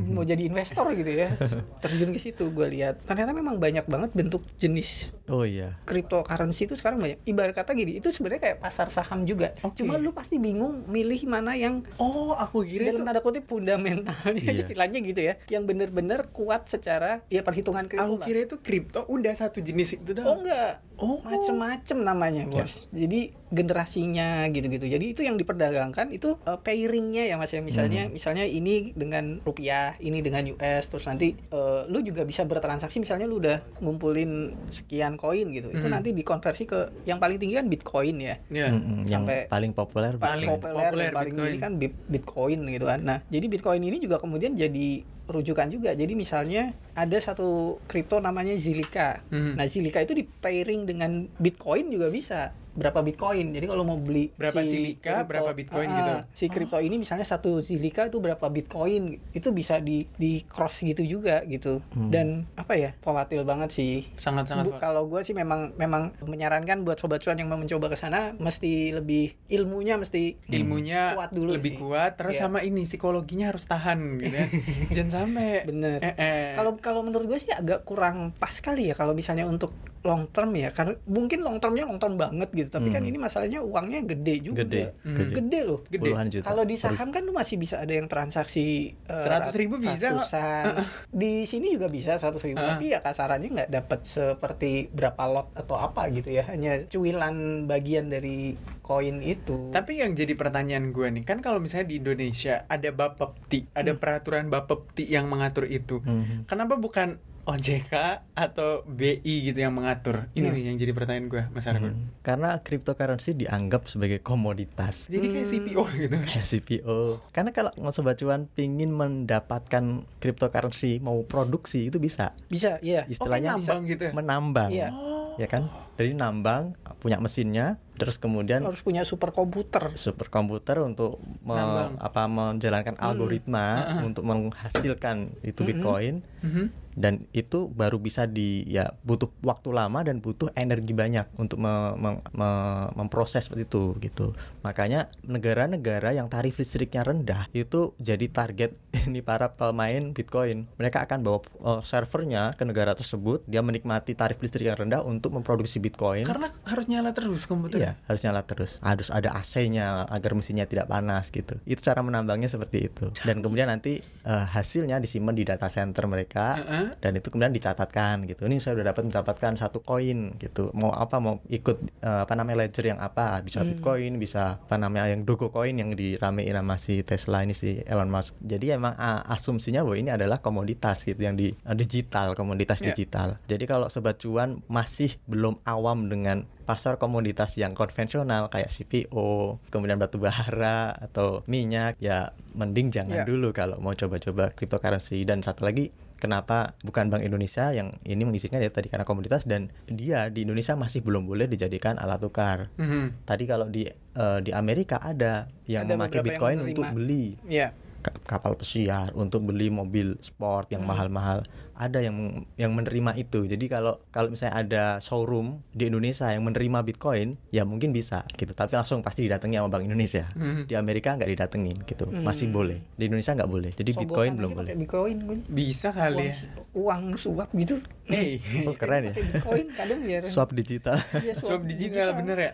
mau jadi investor gitu ya, terjun ke situ gua lihat. Ternyata memang banyak banget bentuk jenis Oh iya. cryptocurrency itu sekarang banyak. Ibarat kata gini, itu sebenarnya kayak pasar saham juga. Oke. Cuma lu pasti bingung milih mana yang Oh, aku kira dalam itu tanda kutip fundamentalnya Iya. istilahnya gitu ya, yang bener-bener kuat secara ya perhitungan kripto aku kira itu kripto udah satu jenis itu Oh doang. enggak. Oh. Macem-macem namanya, Bos. Jadi generasinya gitu-gitu. Jadi itu yang diperdagangkan itu uh, pairingnya ya Mas ya. Misalnya misalnya ini dengan rupiah, ini dengan US terus nanti uh, lu juga bisa bertransaksi misalnya lu udah ngumpulin sekian koin gitu. Itu Hmm. nanti dikonversi ke yang paling tinggi kan Bitcoin ya. Ya. Mm-mm, yang Sampai- paling populer Paling Bitcoin. populer, populer paling Bitcoin. ini kan bit- Bitcoin gitu kan. Nah, jadi Bitcoin ini juga kemudian jadi rujukan juga. Jadi misalnya ada satu kripto namanya Zilliqa. Mhm. Nah, Zilliqa itu di pairing dengan Bitcoin juga bisa. Berapa Bitcoin? Jadi kalau mau beli Berapa Zilliqa, berapa Bitcoin ah, gitu? Si kripto ini misalnya satu Zilliqa itu berapa Bitcoin? Itu bisa di di cross gitu juga gitu. Dan apa ya? Volatil banget sih. Sangat-sangat Bu, kalau gue sih memang memang menyarankan buat sobat cuan yang mau mencoba ke sana mesti lebih ilmunya mesti ilmunya kuat dulu lebih sih. kuat terus Iya. sama ini psikologinya harus tahan gitu ya. Jangan sampai Bener. Eh, eh. Kalau kalau menurut gue sih agak kurang pas kali ya kalau misalnya untuk long term ya karena mungkin long termnya long term banget gitu tapi kan ini masalahnya uangnya gede juga Gede, Hmm. gede. gede loh gede. Puluhan juta. kalau di saham kan lu masih bisa ada yang transaksi eh, 100 ribu bisa ratusan. di sini juga bisa 100 ribu tapi ya kasarannya nggak dapat seperti berapa lot atau apa gitu ya hanya cuilan bagian dari koin itu Tapi yang jadi pertanyaan gue nih, kan kalau misalnya di Indonesia ada Bapepti, ada Hmm. peraturan Bapepti yang mengatur itu. Mhm. Kenapa bukan OJK atau BI gitu yang mengatur? Ini Nah. nih yang jadi pertanyaan gue, Mas Argun. Hmm. Karena cryptocurrency dianggap sebagai komoditas. Jadi kayak Hmm. CPO gitu. kayak CPO. Karena kalau sobat cuan pingin mendapatkan cryptocurrency mau produksi itu bisa. bisa iya Istilahnya oh, kayak nambang gitu ya? menambang. Iya. Ya kan? Dari nambang punya mesinnya, terus kemudian harus punya superkomputer superkomputer untuk me- Nambang. apa menjalankan Hmm. algoritma Heeh. untuk menghasilkan itu Mhm. Bitcoin Mhm. dan itu baru bisa di ya butuh waktu lama dan butuh energi banyak untuk me- me- me- memproses seperti itu gitu makanya negara-negara yang tarif listriknya rendah itu jadi target ini para pemain Bitcoin mereka akan bawa uh, servernya ke negara tersebut dia menikmati tarif listrik yang rendah untuk memproduksi Bitcoin Karena harus nyala terus komputer. Iya, harus nyala terus. Harus ada AC-nya agar mesinnya tidak panas gitu. Itu cara menambangnya seperti itu. Dan kemudian nanti eh, hasilnya disimpan di data center mereka dan itu kemudian dicatatkan gitu. Ini saya udah dapat mendapatkan satu koin gitu. Mau apa mau ikut eh, apa namanya ledger yang apa? Bisa Hmm. Bitcoin, bisa apa namanya yang Dogecoin yang diramein sama si Tesla ini si Elon Musk. Jadi emang ah, asumsinya bahwa ini adalah komoditas gitu yang di eh, digital, komoditas Iya. digital. Jadi kalau sobat cuan masih belum awam dengan pasar komoditas yang konvensional kayak CPO, kemudian batu bara atau minyak, ya mending jangan Iya. dulu kalau mau coba-coba cryptocurrency. Dan satu lagi, kenapa bukan Bank Indonesia yang ini mengizinkan ya tadi karena komoditas dan dia di Indonesia masih belum boleh dijadikan alat tukar. Mhm. Tadi kalau di eh, di Amerika ada yang Ada memakai beberapa yang Bitcoin untuk beli ka- kapal pesiar untuk beli mobil sport yang Hmm. mahal-mahal ada yang yang menerima itu jadi kalau kalau misalnya ada showroom di Indonesia yang menerima Bitcoin ya mungkin bisa gitu tapi langsung pasti didatangi sama Bank Indonesia Mhm. di Amerika nggak didatengin gitu masih Hmm. boleh di Indonesia nggak boleh jadi Bitcoin belum boleh Bitcoin. Bisa kali ya. uang suap gitu Hey. oh keren ya Bitcoin kadang biar swap digital Iya, Swap digital bener ya.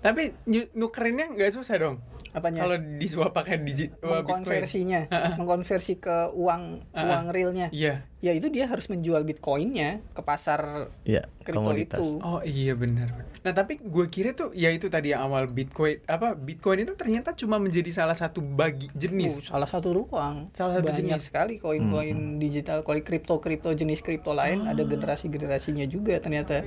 Tapi nukerinnya nggak susah dong. Apanya Kalau disuap pakai digital Bitcoin. mengkonversinya mengkonversi ke uang Ha-ha. uang realnya Iya. ya itu dia harus menjual bitcoinnya ke pasar ya kripto komoditas itu Oh iya benar. Nah tapi gue kira tuh ya itu tadi yang awal Bitcoin apa Bitcoin itu ternyata cuma menjadi salah satu bagi Uh, jenis. salah satu ruang Salah satu banyak jenis. sekali koin-koin digital koin kripto kripto jenis kripto lain ada generasi generasinya juga ternyata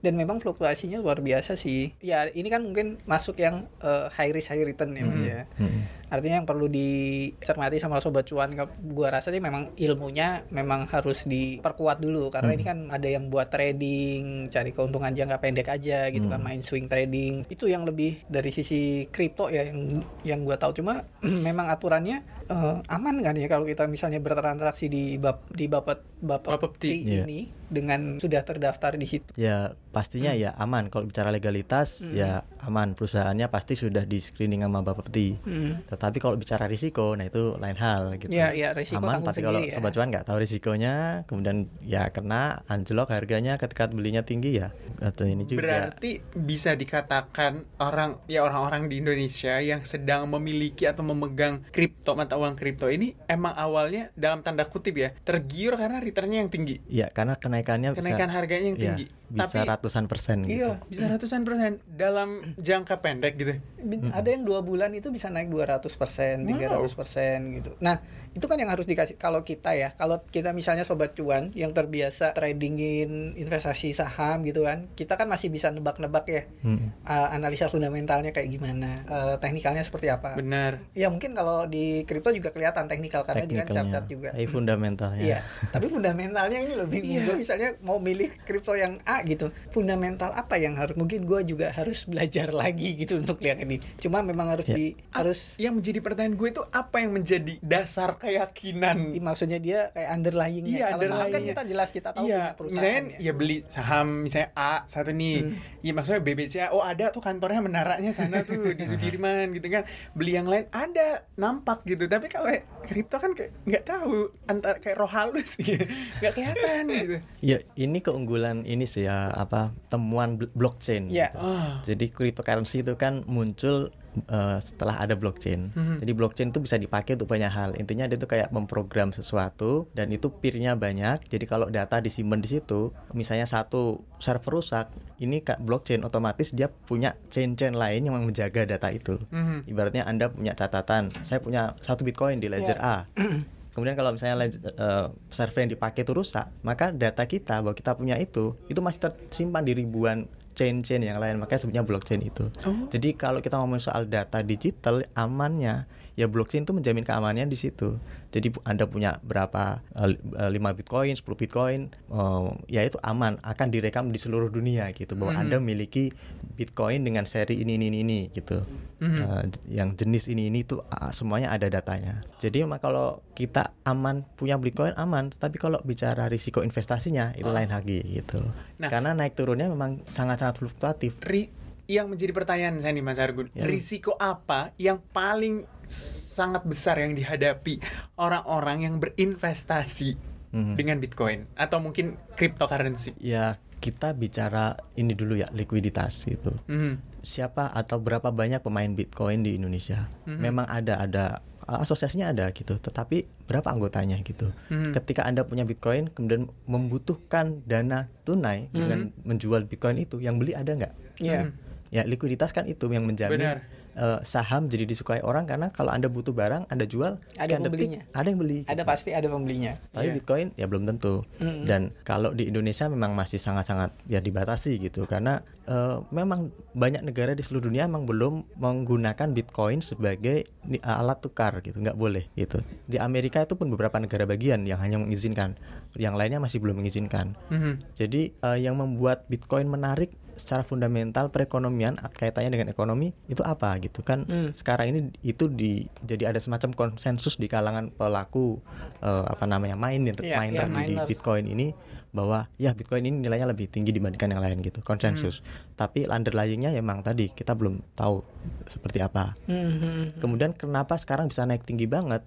dan memang fluktuasinya luar biasa sih. Ya ini kan mungkin masuk yang eh, high risk high return ya Mas ya. Mm-mm. Artinya yang perlu dicermati sama sobat cuan gua rasa sih memang ilmunya memang harus diperkuat dulu karena ini kan ada yang buat trading, cari keuntungan jangka pendek aja gitu kan main swing trading. Itu yang lebih dari sisi kripto ya yang yang gua tahu cuma memang aturannya eh, aman kan ya kalau kita misalnya bertransaksi di bab di Bapet Bapet Bapepti. Iya. ini dengan sudah terdaftar di situ. Ya pastinya ya aman. Kalau bicara legalitas ya aman. Perusahaannya pasti sudah di screening sama Bapepti. Hmm. Tetapi kalau bicara risiko, nah itu lain hal gitu. Ya, ya, risiko aman. Tapi kalau ya. sobat cuan nggak tahu risikonya, kemudian ya kena anjlok harganya ketika belinya tinggi ya. Atau ini juga. Berarti bisa dikatakan orang ya orang-orang di Indonesia yang sedang memiliki atau memegang kripto mata uang kripto ini emang awalnya dalam tanda kutip ya tergiur karena returnnya yang tinggi, Ya karena kenaikannya kenaikan bisa, harganya yang ya, tinggi. Bisa Tapi ratusan persen gitu. Iya, bisa ratusan persen dalam jangka pendek gitu. Bi- ada yang dua bulan itu bisa naik 200 persen, 300 persen gitu. Nah itu kan yang harus dikasih kalau kita ya, kalau kita misalnya sobat cuan yang terbiasa tradingin investasi saham gitu kan, kita kan masih bisa nebak-nebak ya Mm. uh, analisa fundamentalnya kayak gimana, uh, teknikalnya seperti apa. Benar. Ya mungkin kalau di kripto juga kelihatan teknikal karena dia kan cat-cat juga. tapi fundamentalnya. Iya, tapi fundamentalnya ini lebih gue misalnya mau milih kripto yang A gitu, fundamental apa yang harus mungkin gue juga harus belajar lagi gitu untuk lihat ini. Cuma memang harus Ya. di harus Yang menjadi pertanyaan gue itu apa yang menjadi dasar keyakinan i- maksudnya dia kayak underlyingnya. Iya, Kalau saham kan kita jelas kita tahu iya, punya perusahaan. misalnya ya. ya beli saham misalnya A satu nih, Hmm. ya maksudnya BBCA, oh ada tuh kantornya menaranya sana tuh di Sudirman gitu kan, beli yang lain ada nampak gitu, tapi kalau kripto kan kayak nggak tahu antar kayak roh halus gitu, nggak kelihatan gitu. Ya, ini keunggulan ini sih ya apa temuan bl- blockchain. Iya. gitu. Oh. Jadi cryptocurrency itu kan muncul eh, setelah ada blockchain. Mhm. Jadi blockchain itu bisa dipakai untuk banyak hal. Intinya dia itu kayak memprogram sesuatu dan itu peer-nya banyak. Jadi kalau data disimpan di situ, misalnya satu server rusak, ini kak blockchain otomatis dia punya chain-chain lain yang menjaga data itu. Mhm. Ibaratnya Anda punya catatan, saya punya satu Bitcoin di ledger A. Kemudian kalau misalnya ledger- eh, server yang dipakai itu rusak, maka data kita bahwa kita punya itu itu masih tersimpan di ribuan chain-chain yang lain, makanya sebutnya blockchain itu. Oh. Jadi kalau kita ngomong soal data digital amannya, ya blockchain itu menjamin keamanannya di situ. Jadi Anda punya berapa eh, li- eh, 5 Bitcoin, 10 Bitcoin, eh, ya itu aman, akan direkam di seluruh dunia gitu bahwa Mhm. Anda memiliki Bitcoin dengan seri ini ini ini, gitu. Eh, j- yang jenis ini ini tuh ah, semuanya ada datanya. Jadi memang kalau kita aman punya Bitcoin aman, tapi kalau bicara risiko investasinya itu Oh. lain lagi gitu. Nah. Karena naik turunnya memang sangat-sangat fluktuatif. Ri- yang menjadi pertanyaan saya nih Mas Argun, Ya. risiko apa yang paling sangat besar yang dihadapi orang-orang yang berinvestasi Mhm. dengan Bitcoin atau mungkin cryptocurrency? Ya kita bicara ini dulu ya likuiditas gitu. Mhm. Siapa atau berapa banyak pemain Bitcoin di Indonesia? Mhm. Memang ada ada asosiasinya ada gitu, tetapi berapa anggotanya gitu? Mhm. Ketika Anda punya Bitcoin kemudian membutuhkan dana tunai dengan menjual Bitcoin itu, yang beli ada nggak? Iya. Mhm. Ya likuiditas kan itu yang menjamin Benar. eh, saham jadi disukai orang karena kalau Anda butuh barang, Anda jual, Ada sekian detik, pembelinya. ada yang beli. Ada gitu. pasti ada pembelinya. Tapi Iya. Bitcoin ya belum tentu. Mm-mm. Dan kalau di Indonesia memang masih sangat-sangat ya dibatasi gitu karena eh, memang banyak negara di seluruh dunia memang belum menggunakan Bitcoin sebagai ni- alat tukar gitu, nggak boleh gitu. Di Amerika itu pun beberapa negara bagian yang hanya mengizinkan, yang lainnya masih belum mengizinkan. Mhm. Jadi eh, yang membuat Bitcoin menarik secara fundamental perekonomian kaitannya dengan ekonomi itu apa gitu kan Hmm. sekarang ini itu di jadi ada semacam konsensus di kalangan pelaku eh, apa namanya miner Iya, miner iya, di, miners. Bitcoin ini bahwa ya Bitcoin ini nilainya lebih tinggi dibandingkan yang lain gitu konsensus tapi underlyingnya emang tadi kita belum tahu seperti apa Mhm. Kemudian kenapa sekarang bisa naik tinggi banget?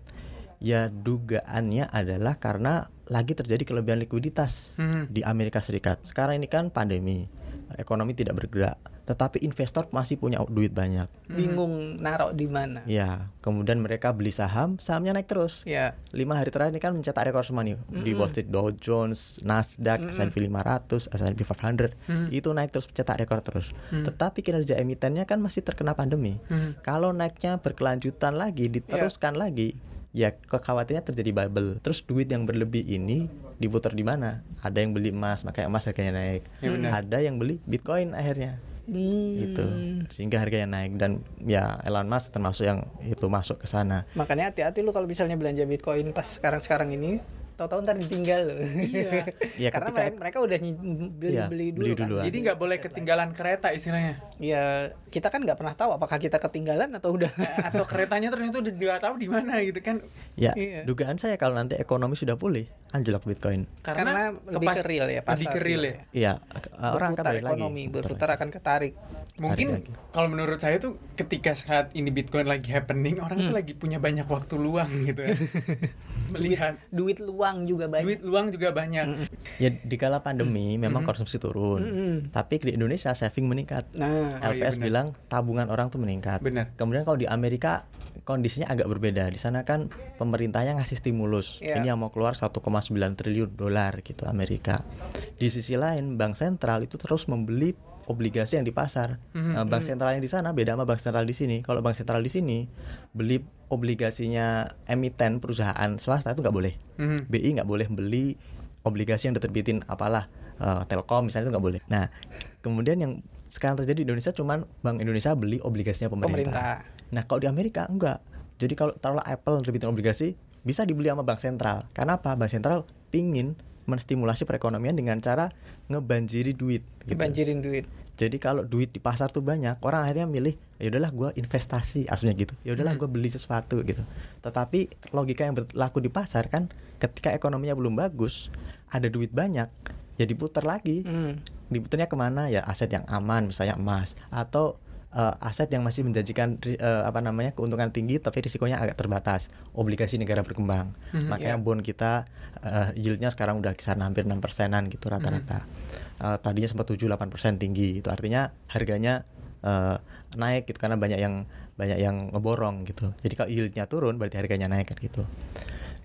Ya dugaannya adalah karena lagi terjadi kelebihan likuiditas Mhm. di Amerika Serikat. Sekarang ini kan pandemi, ekonomi tidak bergerak, tetapi investor masih punya duit banyak. Bingung naruh di mana. Ya, kemudian mereka beli saham, sahamnya naik terus. Ya. Lima hari terakhir ini kan mencetak rekor semua nih di Wall Street Dow Jones, Nasdaq, S&P 500, S&P 500 Hmm. itu naik terus mencetak rekor terus. Hmm. Tetapi kinerja emitennya kan masih terkena pandemi. Mhm. Kalau naiknya berkelanjutan lagi, diteruskan lagi, ya kekhawatirannya terjadi bubble. Terus duit yang berlebih ini diputar di mana? Ada yang beli emas, makanya emas harganya naik. Ya, benar. Ada yang beli Bitcoin akhirnya Hmm. gitu. Sehingga harganya naik dan ya Elon Musk termasuk yang itu masuk ke sana. Makanya hati-hati lu kalau misalnya belanja Bitcoin pas sekarang-sekarang ini, tahu-tahu ntar ditinggal loh. Iya. Iya, Karena ketika- mereka, mereka udah beli, Iya, beli dulu beli kan. duluan. Jadi nggak boleh ketinggalan kereta istilahnya. Ya kita kan nggak pernah tahu apakah kita ketinggalan atau udah. Atau keretanya ternyata udah nggak tahu di mana gitu kan. Ya, Iya. dugaan saya kalau nanti ekonomi sudah pulih, anjlok Bitcoin. Karena, lebih kepas- ke real ya pasar. Lebih ke real ya. Iya, orang akan balik lagi. ekonomi, Putar berputar lagi. akan ketarik. Mungkin lagi. kalau menurut saya tuh ketika saat ini Bitcoin lagi happening, orang Hmm. tuh lagi punya banyak waktu luang gitu ya. Melihat Duit luang juga banyak. duit luang juga banyak. Ya di kala pandemi memang Mhm. konsumsi turun. Mm-mm. Tapi di Indonesia saving meningkat. Nah, Oh, iya LPS bilang tabungan orang tuh meningkat. Benar. Kemudian kalau di Amerika kondisinya agak berbeda. Di sana kan pemerintahnya ngasih stimulus. Iya. Ini yang mau keluar 1,9 triliun dolar gitu Amerika. Di sisi lain bank sentral itu terus membeli obligasi yang di pasar. Mhm, Nah, bank sentral yang di sana beda sama bank sentral di sini. Kalau bank sentral di sini beli obligasinya emiten perusahaan swasta itu nggak boleh. Mhm. BI nggak boleh beli obligasi yang diterbitin apalah eh, Telkom misalnya itu nggak boleh. Nah, kemudian yang sekarang terjadi di Indonesia cuman Bank Indonesia beli obligasinya pemerintah. pemerintah. Nah, kalau di Amerika enggak. Jadi kalau taruhlah Apple nerbitin obligasi bisa dibeli sama bank sentral. Karena apa? Bank sentral pingin menstimulasi perekonomian dengan cara ngebanjiri duit. gitu. Duit. Jadi kalau duit di pasar tuh banyak, orang akhirnya milih ya udahlah gua investasi aslinya gitu. Ya udahlah Hmm. gua beli sesuatu gitu. Tetapi logika yang berlaku di pasar kan ketika ekonominya belum bagus, ada duit banyak, ya diputar lagi. Hmm. Diputarnya ke mana? Ya aset yang aman, misalnya emas atau eh, aset yang masih menjanjikan eh, apa namanya keuntungan tinggi tapi risikonya agak terbatas. Obligasi negara berkembang. Mhm, Makanya ya. bond kita eh, yieldnya sekarang udah kisaran hampir 6 persenan gitu rata-rata. Eh, tadinya sempat 7-8 persen tinggi. Itu artinya harganya eh, naik gitu karena banyak yang banyak yang ngeborong gitu. Jadi kalau yieldnya turun berarti harganya naik kan gitu.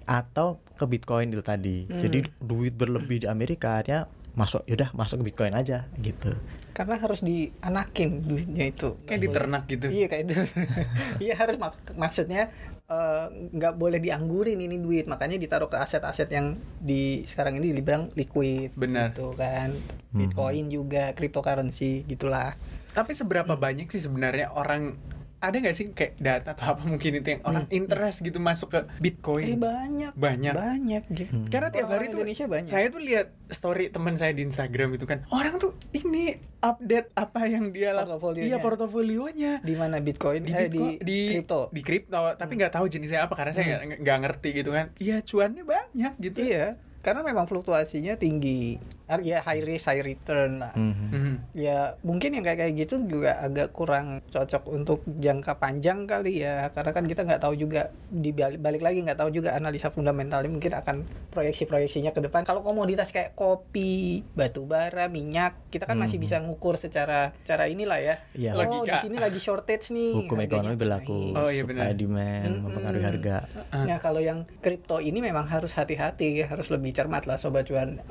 Atau ke Bitcoin itu tadi. Hmm. Jadi duit berlebih di Amerika akhirnya masuk yaudah masuk ke Bitcoin aja gitu. Karena harus dianakin duitnya itu. Kayak diternak gitu. Iya kayak itu. Iya harus mak- maksudnya eh, nggak boleh dianggurin ini duit makanya ditaruh ke aset-aset yang di sekarang ini dibilang liquid Benar. gitu kan bitcoin juga cryptocurrency gitulah Tapi seberapa Hmm. banyak sih sebenarnya orang ada nggak sih kayak data atau apa mungkin itu yang orang interest gitu masuk ke eh, Bitcoin? banyak. Banyak. banyak gitu. Hmm. Karena tiap hari Orang tuh Indonesia banyak. saya tuh lihat story teman saya di Instagram itu kan orang tuh ini update apa yang dia lak- Portofolionya. iya portofolionya. Di mana bitcoin? Di eh Bitcoin- di, di crypto. di kripto tapi nggak tahu jenisnya apa karena saya nggak nggak ngerti gitu kan. Iya cuannya banyak gitu. Iya karena memang fluktuasinya tinggi ya high risk high return lah Mhm. Mhm. ya mungkin yang kayak kayak gitu juga agak kurang cocok untuk jangka panjang kali ya karena kan kita nggak tahu juga di balik, balik lagi nggak tahu juga analisa fundamentalnya mungkin akan proyeksi proyeksinya ke depan kalau komoditas kayak kopi batu bara minyak kita kan masih Hmm. bisa ngukur secara cara inilah ya Iya. oh Logika. di sini lagi shortage nih Hukum harganya ekonomi berlaku. Oh, iya benar. demand Mm-mm. mempengaruhi harga. Nah kalau yang kripto ini memang harus hati-hati, harus lebih cermat lah sobat cuan,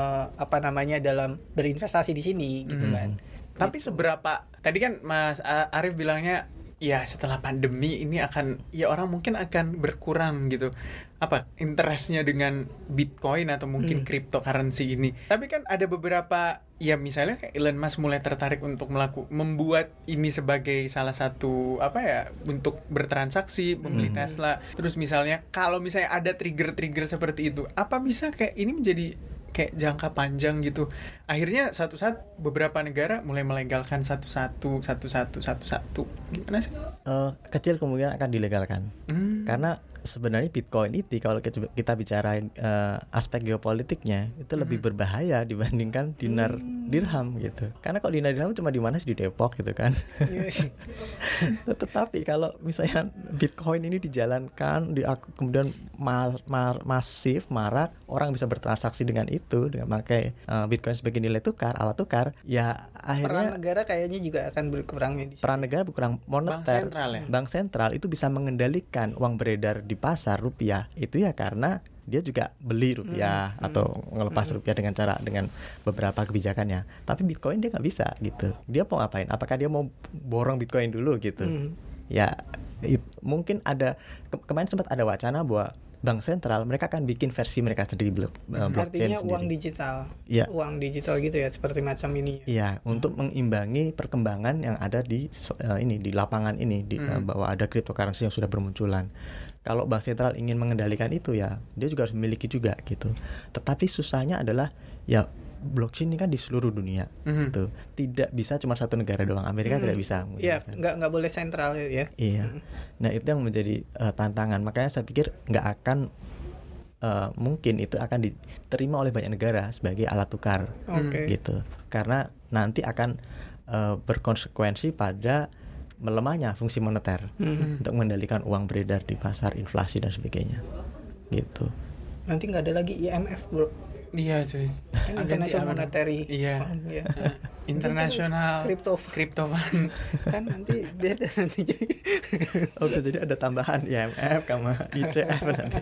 Me- apa namanya dalam berinvestasi di sini gitu Hmm. kan. tapi seberapa tadi kan Mas Arief bilangnya ya setelah pandemi ini akan ya orang mungkin akan berkurang gitu apa interestnya dengan Bitcoin atau mungkin Hmm. cryptocurrency ini tapi kan ada beberapa ya misalnya kayak Elon Musk mulai tertarik untuk melakukan membuat ini sebagai salah satu apa ya untuk bertransaksi membeli Hmm. Tesla terus misalnya kalau misalnya ada trigger-trigger seperti itu apa bisa kayak ini menjadi kayak jangka panjang gitu. Akhirnya satu saat beberapa negara mulai melegalkan satu-satu satu-satu satu-satu. Gimana sih? Eh, kecil kemungkinan akan dilegalkan. Hmm. karena sebenarnya Bitcoin itu kalau kita, kita bicara eh, aspek geopolitiknya itu lebih Mhm. berbahaya dibandingkan dinar Hmm. dirham gitu. Karena kalau dinar dirham cuma di mana sih di Depok gitu kan. Tetapi kalau misalnya Bitcoin ini dijalankan di kemudian ma- ma- masif marak orang bisa bertransaksi dengan itu dengan pakai eh, Bitcoin sebagai nilai tukar alat tukar ya Peran akhirnya negara kayaknya juga akan berkurang peran negara berkurang bank moneter. sentral ya? Bank sentral itu bisa mengendalikan uang beredar di pasar rupiah itu ya karena dia juga beli rupiah Hmm, atau ngelepas hmm. rupiah dengan cara dengan beberapa kebijakannya. Tapi bitcoin dia nggak bisa gitu. Dia mau ngapain? Apakah dia mau borong bitcoin dulu gitu? Hmm. ya it- mungkin ada ke- kemarin sempat ada wacana bahwa bank sentral mereka akan bikin versi mereka sendiri blok, eh, blockchain Artinya uang sendiri. digital. Iya. Uang digital gitu ya seperti macam ini. Iya, untuk mengimbangi perkembangan yang ada di eh, ini di lapangan ini di, eh, Hmm. bahwa ada cryptocurrency yang sudah bermunculan. Kalau bank sentral ingin mengendalikan itu ya, dia juga harus memiliki juga gitu. Tetapi susahnya adalah ya blockchain ini kan di seluruh dunia Mhm. gitu. Tidak bisa cuma satu negara doang. Amerika Hmm. tidak bisa. Iya, menggunakan. nggak nggak boleh sentral ya. Iya. Nah, itu yang menjadi eh, tantangan. Makanya saya pikir nggak akan eh, mungkin itu akan diterima oleh banyak negara sebagai alat tukar Oke. gitu. Karena nanti akan eh, berkonsekuensi pada melemahnya fungsi moneter Hmm. untuk mengendalikan uang beredar di pasar, inflasi dan sebagainya. Gitu. Nanti nggak ada lagi IMF, Bro. Iya cuy. Kan International? Monetary Iya. Fund, ya. Internasional Crypto Crypto Fund. kan nanti beda nanti jadi. Oh, jadi ada tambahan IMF sama ICF nanti.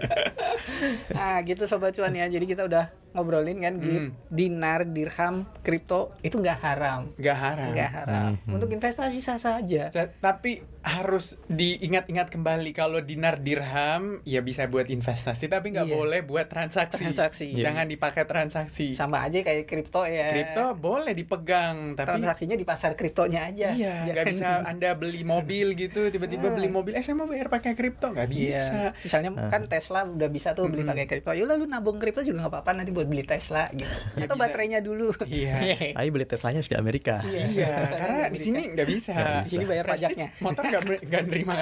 Nah, gitu sobat cuan ya. Jadi kita udah ngobrolin kan di Hmm. dinar, dirham, kripto itu nggak haram. Nggak haram. Nggak haram. Mhm. Untuk investasi sah saja. Sa- Tapi harus diingat-ingat kembali kalau dinar dirham ya bisa buat investasi tapi nggak Iya. boleh buat transaksi. Transaksi. Jangan dipakai transaksi. Sama aja kayak kripto ya. Kripto boleh dipegang tapi transaksinya di pasar kriptonya aja. Iya, nggak bisa Anda beli mobil gitu, tiba-tiba Ah. beli mobil, eh saya mau bayar pakai kripto, nggak bisa. Iya. Misalnya kan Tesla udah bisa tuh beli Mm-mm. pakai kripto. Ya udah lu nabung kripto juga nggak apa-apa nanti buat beli Tesla gitu. Ya, Atau bisa. baterainya dulu. Iya. Tapi beli Teslanya di Amerika. Iya. Iya, karena di sini nggak bisa. Di sini bayar Prestige pajaknya. Motor nggak nerima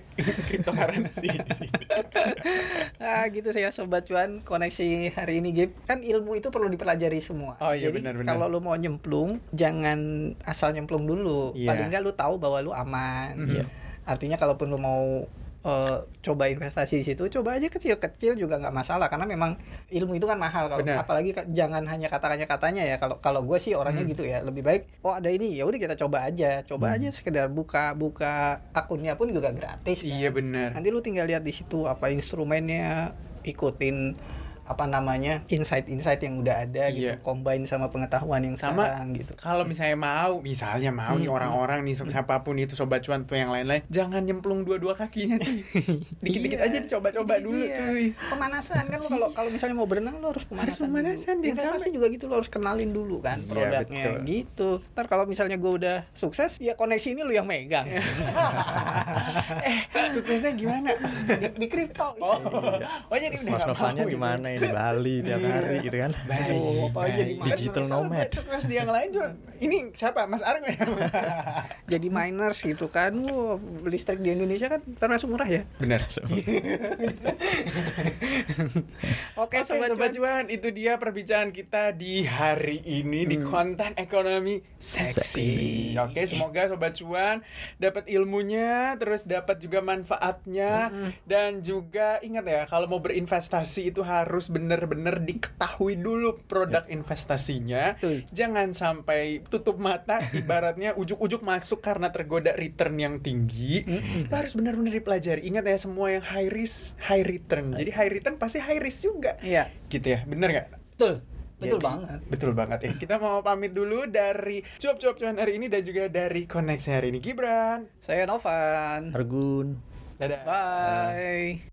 cryptocurrency di sini. Ah gitu saya sobat cuan koneksi hari ini Gip. Kan ilmu itu perlu dipelajari semua. Oh, iya, Jadi benar, benar. kalau lu mau nyemplung jangan asal nyemplung dulu. Iya. Paling nggak lu tahu bahwa lu aman. Mhm. Iya. Artinya kalaupun lu mau eh, coba investasi di situ, coba aja kecil-kecil juga nggak masalah karena memang ilmu itu kan mahal kalau apalagi jangan hanya katanya katanya ya kalau kalau gue sih orangnya Hmm. gitu ya lebih baik oh ada ini ya udah kita coba aja coba Hmm. aja sekedar buka buka akunnya pun juga gratis kan. Iya benar. Nanti lu tinggal lihat di situ apa instrumennya, ikutin apa namanya insight-insight yang udah ada Iya. gitu, combine sama pengetahuan yang Sama sekarang gitu. kalau misalnya mau, misalnya mau nih Hmm. orang-orang nih siapa pun itu sobat cuan tuh yang lain-lain, jangan nyemplung dua-dua kakinya cuy. Dikit-dikit Iya. aja dicoba-coba dulu dia. cuy. Pemanasan kan lu kalau kalau misalnya mau berenang lu harus pemanasan. pemanasan, dulu. Investasi sampai- juga gitu lu harus kenalin dulu kan Iya, produknya betul. gitu. Ntar kalau misalnya gua udah sukses ya koneksi ini lu yang megang. eh, suksesnya gimana? di, di kripto. Oh, oh jadi udah Mas nggak Novannya mau di Bali tiap hari gitu kan. Baik, Oh, apa aja mana? Digital nomad. buat Sukses di yang lain juga. Ini siapa? Mas Argo ya? Jadi miners gitu kan. Wah, listrik di Indonesia kan termasuk murah ya. Benar. Oke, Oke, sobat, sobat, cuan. cuan, itu dia perbincangan kita di hari ini di konten ekonomi seksi. Oke, semoga sobat cuan dapat ilmunya, terus dapat juga manfaatnya dan juga ingat ya kalau mau berinvestasi itu harus benar-benar diketahui dulu produk investasinya. Betul. Jangan sampai tutup mata ibaratnya ujuk-ujuk masuk karena tergoda return yang tinggi. Itu harus benar-benar dipelajari. Ingat ya semua yang high risk, high return. Jadi high return pasti high risk juga. Iya, Gitu ya, bener nggak? betul. Betul Jadi, banget. Betul banget ya. Kita mau pamit dulu dari cuap-cuap cuan hari ini dan juga dari koneksi hari ini. Gibran. Saya Novan. Argun. Dadah. Bye.